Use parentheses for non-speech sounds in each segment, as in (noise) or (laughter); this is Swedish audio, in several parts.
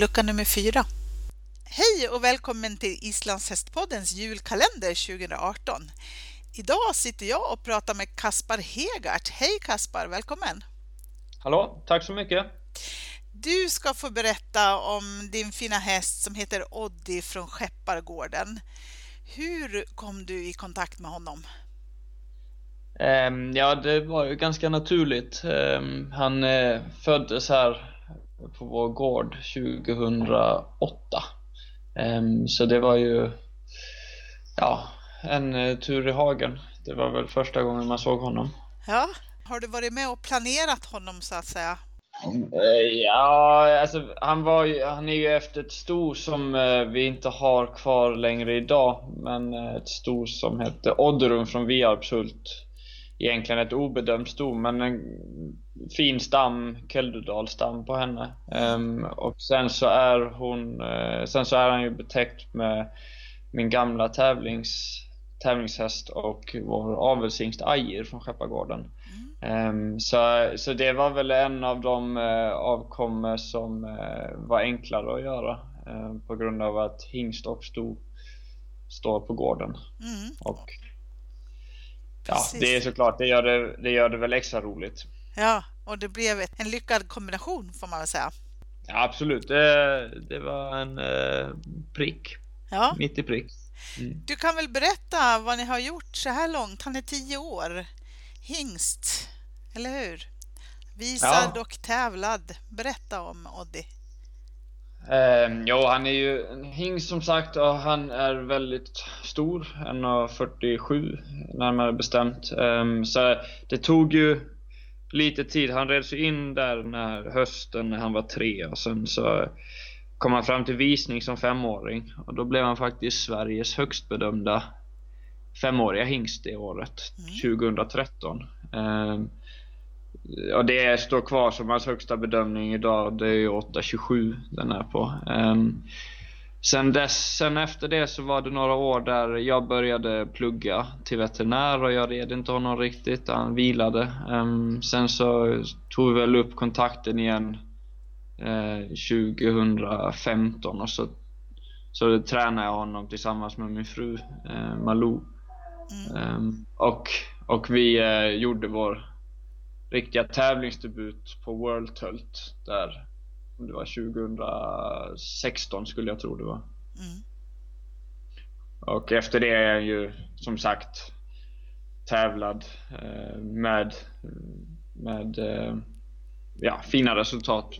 lucka nummer fyra. Hej och välkommen till Islandshästpoddens julkalender 2018. Idag sitter jag och pratar med Kaspar Hegart. Hej Kaspar, välkommen! Hallå, tack så mycket! Du ska få berätta om din fina häst som heter Oddi från Skeppargården. Hur kom du i kontakt med honom? Um, ja, det var ju ganska naturligt. Um, han uh, föddes här på vår gård 2008. Um, så det var ju ja, en uh, tur i hagen. Det var väl första gången man såg honom. Ja, har du varit med och planerat honom så att säga? Eh, ja, alltså han, var ju, han är ju efter ett sto som eh, vi inte har kvar längre idag. Men eh, ett sto som hette Odderum från Viarpshult. Egentligen ett obedömt sto, men en fin stam, Keldudal-stam på henne. Um, och sen så är hon, uh, sen så är han ju betäckt med min gamla tävlings, tävlingshäst och vår avelshingst Ajir från Skeppargården. Um, så, så det var väl en av de uh, avkommor som uh, var enklare att göra uh, på grund av att hingst och sto står på gården. Mm. Och ja, det är såklart, det gör det, det gör det väl extra roligt. Ja, och det blev en lyckad kombination får man väl säga. Ja, absolut, det, det var en prick. Ja. Mitt i prick. Mm. Du kan väl berätta vad ni har gjort så här långt? Han är tio år hingst, eller hur? Visad ja. och tävlad. Berätta om Oddi. Um, jo, han är ju en hingst som sagt och han är väldigt stor, 1,47 närmare bestämt. Um, så det tog ju lite tid. Han reds in där när hösten när han var tre och sen så kom han fram till visning som femåring och då blev han faktiskt Sveriges högst bedömda femåriga hingst det året, mm. 2013. Eh, och det står kvar som hans högsta bedömning idag, det är 8,27 den är på. Eh, sen, dess, sen efter det så var det några år där jag började plugga till veterinär och jag red inte honom riktigt, han vilade. Eh, sen så tog vi väl upp kontakten igen 2015 eh, och så, så tränade jag honom tillsammans med min fru eh, Malou. Um, och, och vi uh, gjorde vår riktiga tävlingsdebut på World Tult där det var 2016 skulle jag tro det var. Mm. Och efter det är jag ju som sagt tävlad uh, med, med uh, ja, fina resultat.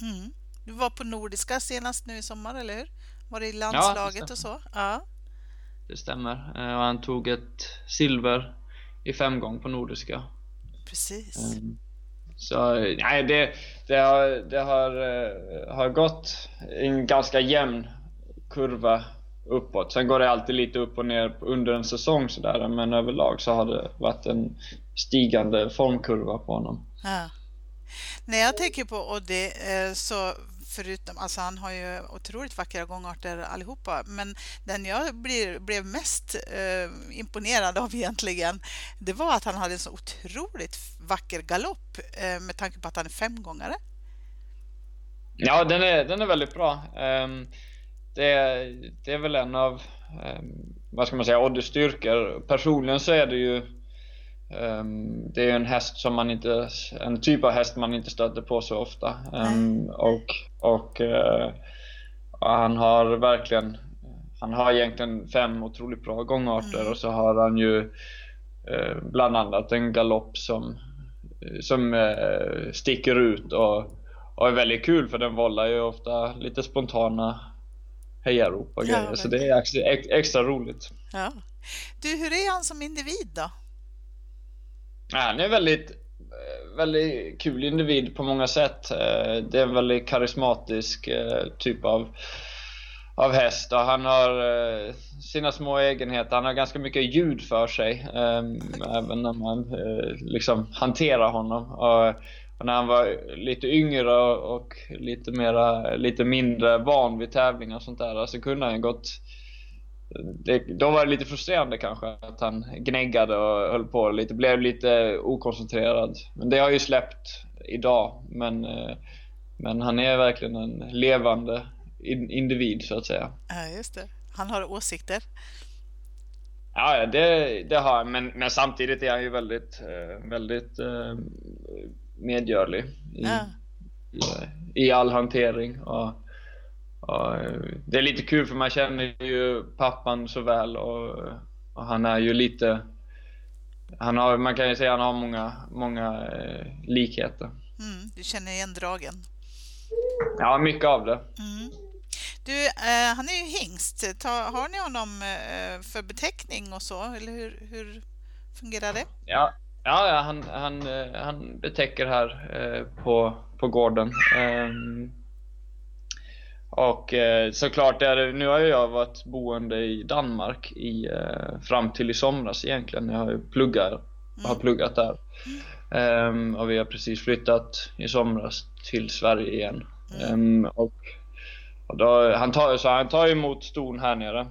Mm. Du var på Nordiska senast nu i sommar, eller hur? Var det i landslaget ja, och så? Ja det stämmer. Eh, och han tog ett silver i femgång på Nordiska. Precis. Ehm, så nej, det, det, har, det har, eh, har gått en ganska jämn kurva uppåt. Sen går det alltid lite upp och ner under en säsong sådär, men överlag så har det varit en stigande formkurva på honom. Ja. När jag tänker på Oddi eh, så förutom, alltså han har ju otroligt vackra gångarter allihopa, men den jag blir, blev mest eh, imponerad av egentligen, det var att han hade en så otroligt vacker galopp eh, med tanke på att han är femgångare. Ja, den är, den är väldigt bra. Um, det, det är väl en av, um, vad ska man säga, Oddys styrkor. Personligen så är det ju Um, det är en häst som man inte, en typ av häst man inte stöter på så ofta. Um, och och uh, han har verkligen, han har egentligen fem otroligt bra gångarter mm. och så har han ju uh, bland annat en galopp som, som uh, sticker ut och, och är väldigt kul för den vållar ju ofta lite spontana hejarop och grejer. Ja, så det är extra, extra roligt. Ja. Du, hur är han som individ då? Han är väldigt, väldigt kul individ på många sätt. Eh, det är en väldigt karismatisk eh, typ av, av häst och han har eh, sina små egenheter. Han har ganska mycket ljud för sig, även när man liksom hanterar honom. Och när han var lite yngre och lite, mera, lite mindre van vid tävlingar och sånt där så kunde han gått det, då var lite frustrerande kanske att han gnäggade och höll på lite, blev lite okoncentrerad. Men det har ju släppt idag. Men, eh, men han är verkligen en levande individ så att säga. Ja, just det. Han har åsikter. Ja, det, det har han, men, men samtidigt är han ju väldigt, eh, väldigt eh, medgörlig i, ja. i, i, all hantering. Och, och, det är lite kul för man känner ju pappan så väl och, och han är ju lite han har, man kan ju säga att han har många, många eh, likheter. Mm, du känner igen dragen? Ja, mycket av det. Mm. Du, eh, han är ju hingst. Ta, har ni honom eh, för beteckning och så, eller hur, hur fungerar det? Ja, ja, han, han, eh, han betäcker här eh, på, på gården. Och eh, såklart, är nu har jag varit boende i Danmark i, eh, fram till i somras egentligen. Jag har, pluggat, mm. har pluggat där. Mm. Um, och vi har precis flyttat i somras till Sverige igen. Mm. Um, och, och då, han, tar, så han tar emot ston här nere.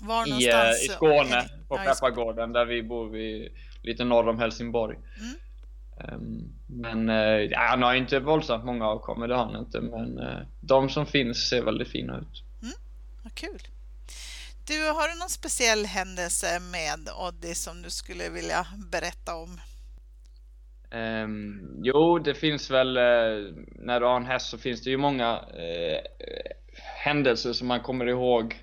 Var I, uh, I Skåne, på Peppargården, där vi bor vi, lite norr om Helsingborg. Mm. Um, men uh, ja, han har inte våldsamt många avkommor, det har han inte. Men uh, de som finns ser väldigt fina ut. Mm, vad kul. Du, har du någon speciell händelse med Oddi som du skulle vilja berätta om? Um, jo, det finns väl, uh, när du har en häst så finns det ju många uh, händelser som man kommer ihåg.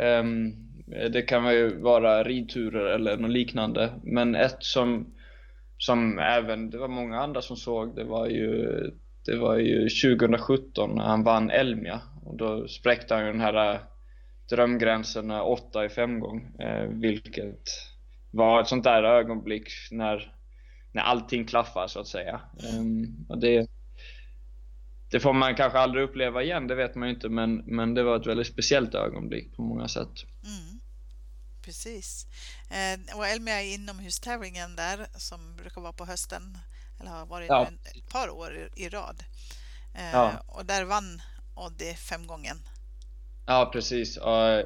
Um, det kan ju vara ridturer eller något liknande. Men ett som, som även, det var många andra som såg, det var ju, det var ju 2017 när han vann Elmia. Och då spräckte han ju den här eh, drömgränsen 8 i femgång. Eh, vilket var ett sånt där ögonblick när när allting klaffar så att säga. Um, och det, det får man kanske aldrig uppleva igen, det vet man ju inte, men, men det var ett väldigt speciellt ögonblick på många sätt. Mm. Precis. Eh, och Elmia är inomhustävlingen där som brukar vara på hösten, eller har varit ja. ett par år i, rad. Eh, ja. Och där vann Oddi fem gången. Ja, precis. Och,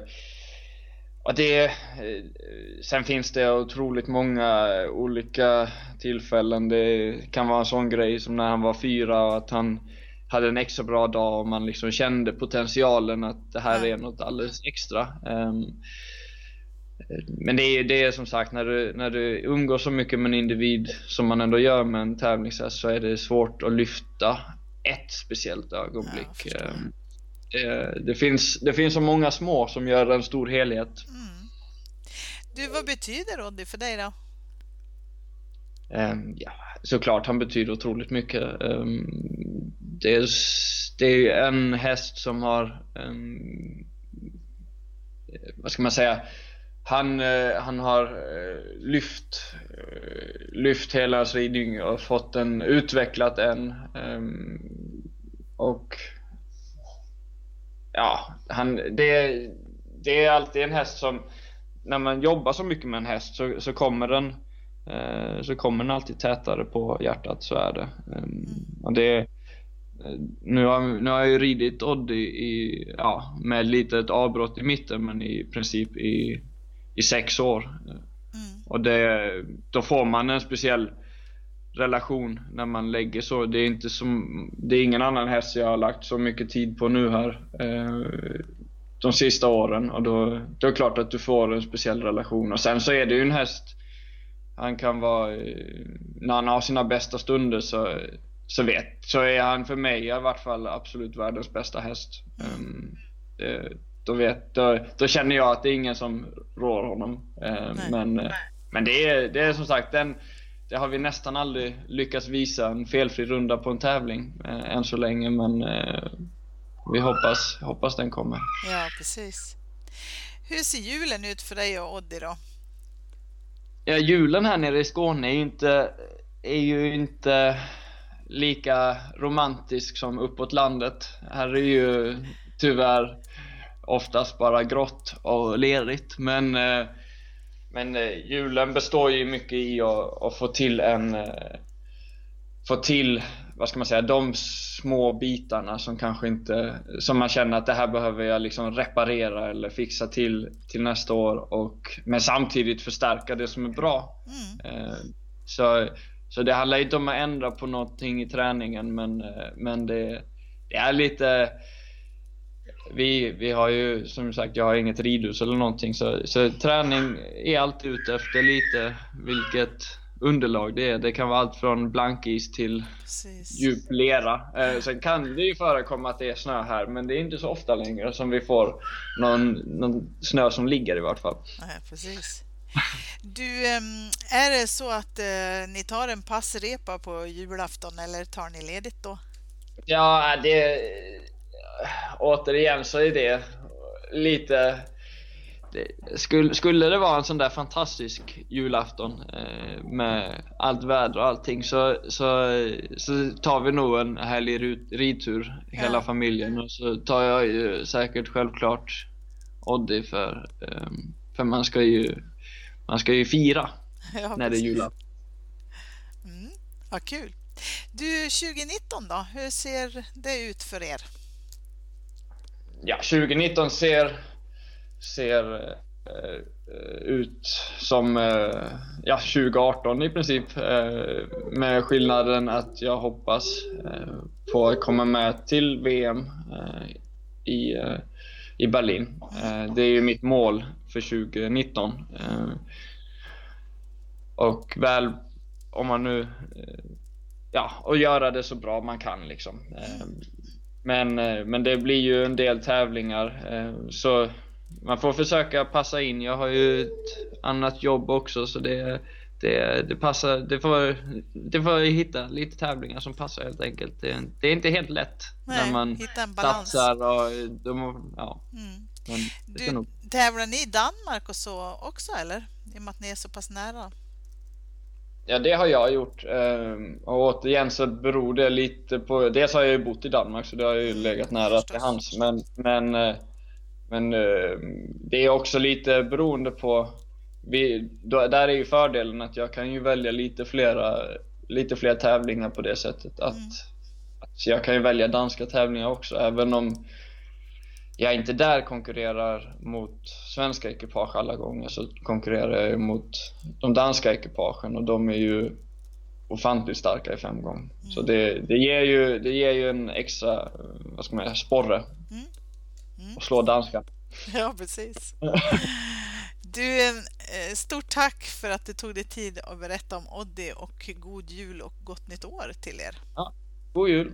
och det, sen finns det otroligt många olika tillfällen. Det kan vara en sån grej som när han var fyra och att han hade en extra bra dag och man liksom kände potentialen att det här är något alldeles extra. Um, men det är, det är som sagt, när du, när du umgås så mycket med en individ som man ändå gör med en tävlingshäst så är det svårt att lyfta ett speciellt ögonblick. Ja, det, det, finns, det finns så många små som gör en stor helhet. Mm. Du, vad betyder Roddy för dig då? Um, ja, såklart, han betyder otroligt mycket. Um, det, är, det är en häst som har, um, vad ska man säga, han, uh, han har uh, lyft, uh, lyft hela ridning och fått den, utvecklat en. och ja, han, det, det är alltid en häst som när man jobbar så mycket med en häst så, så kommer den eh, så kommer den alltid tätare på hjärtat, så är det. Um, och det eh, nu, har, nu har jag ju ridit Odd i, i, ja, med lite ett avbrott i mitten men i princip i, i sex år. Mm. Och det, då får man en speciell relation när man lägger så. Det är inte som, det är ingen annan häst jag har lagt så mycket tid på nu här. Eh, de sista åren och då, då är det klart att du får en speciell relation. Och sen så är det ju en häst, han kan vara, när han har sina bästa stunder så, så vet, så är han för mig i vart fall absolut världens bästa häst. Um, det, då, vet, då, då, känner jag att det är ingen som rår honom. Uh, men, men det är, det är som sagt, den, det har vi nästan aldrig lyckats visa en felfri runda på en tävling uh, än så länge. Men uh, vi hoppas, hoppas den kommer. Ja, precis. Hur ser julen ut för dig och Oddi då? Ja, julen här nere i Skåne är ju inte, är ju inte lika romantisk som uppåt landet. Här är ju tyvärr oftast bara grått och lerigt. Men, eh, men eh, julen består ju mycket i att, att få till en eh, få till vad ska man säga, de små bitarna som kanske inte, som man känner att det här behöver jag liksom reparera eller fixa till till nästa år och men samtidigt förstärka det som är bra. Mm. Så, så det handlar inte om att ändra på någonting i träningen men, men det, det är lite vi, vi har ju som sagt, jag har inget ridhus eller någonting så, så träning är alltid ute efter lite vilket underlag det är. Det kan vara allt från blankis till Precis. djup lera. Eh, sen kan det ju förekomma att det är snö här men det är inte så ofta längre som vi får någon, någon snö som ligger i vart fall. Nej, precis. Du, är det så att eh, ni tar en passrepa på julafton eller tar ni ledigt då? Ja, det... Återigen så är det lite... Det, skulle, skulle det vara en sån där fantastisk julafton eh, med allt väder och allting så, så, så tar vi nog en härlig ridtur hela ja. familjen och så tar jag ju säkert självklart Oddi för, eh, för man ska ju man ska ju fira (laughs) ja, när det är julafton. Mm, vad kul! Du, 2019 då? Hur ser det ut för er? Ja, 2019 ser, ser eh, ut som eh, ja, 2018 i princip. Eh, med skillnaden att jag hoppas eh, på att komma med till VM eh, i, eh, i Berlin. Eh, det är ju mitt mål för 2019. Eh, och väl om man nu eh, ja, och göra det så bra man kan liksom. Men, eh, men det blir ju en del tävlingar eh, så man får försöka passa in. Jag har ju ett annat jobb också så det, det, det passar, det får, det får hitta lite tävlingar som passar helt enkelt. Det, det är inte helt lätt Nej, när man satsar och de, ja. Mm. du, nog... Tävlar ni i Danmark och så också eller? I och med att ni är så pass nära? Ja, det har jag gjort. Ehm, och återigen så beror det lite på... Dels har jag ju bott i Danmark så det har ju legat nära till hands. Men, men, eh, men eh, det är också lite beroende på... Vi, där är ju fördelen att jag kan ju välja lite flera, lite fler tävlingar på det sättet. Att, mm. att jag kan ju välja danska tävlingar också även om jag inte där konkurrerar mot svenska ekipage alla gånger så konkurrerar jag mot de danska ekipagen och de är ju ofantligt starka i femgång. Mm. Så det, det, ger ju, det ger ju en extra, vad ska man säga, sporre mm. Mm. att slå danska. (laughs) Ja, precis. (laughs) Du, eh, stort tack för att du tog dig tid att berätta om Oddi och god jul och gott nytt år till er. Ja, god jul!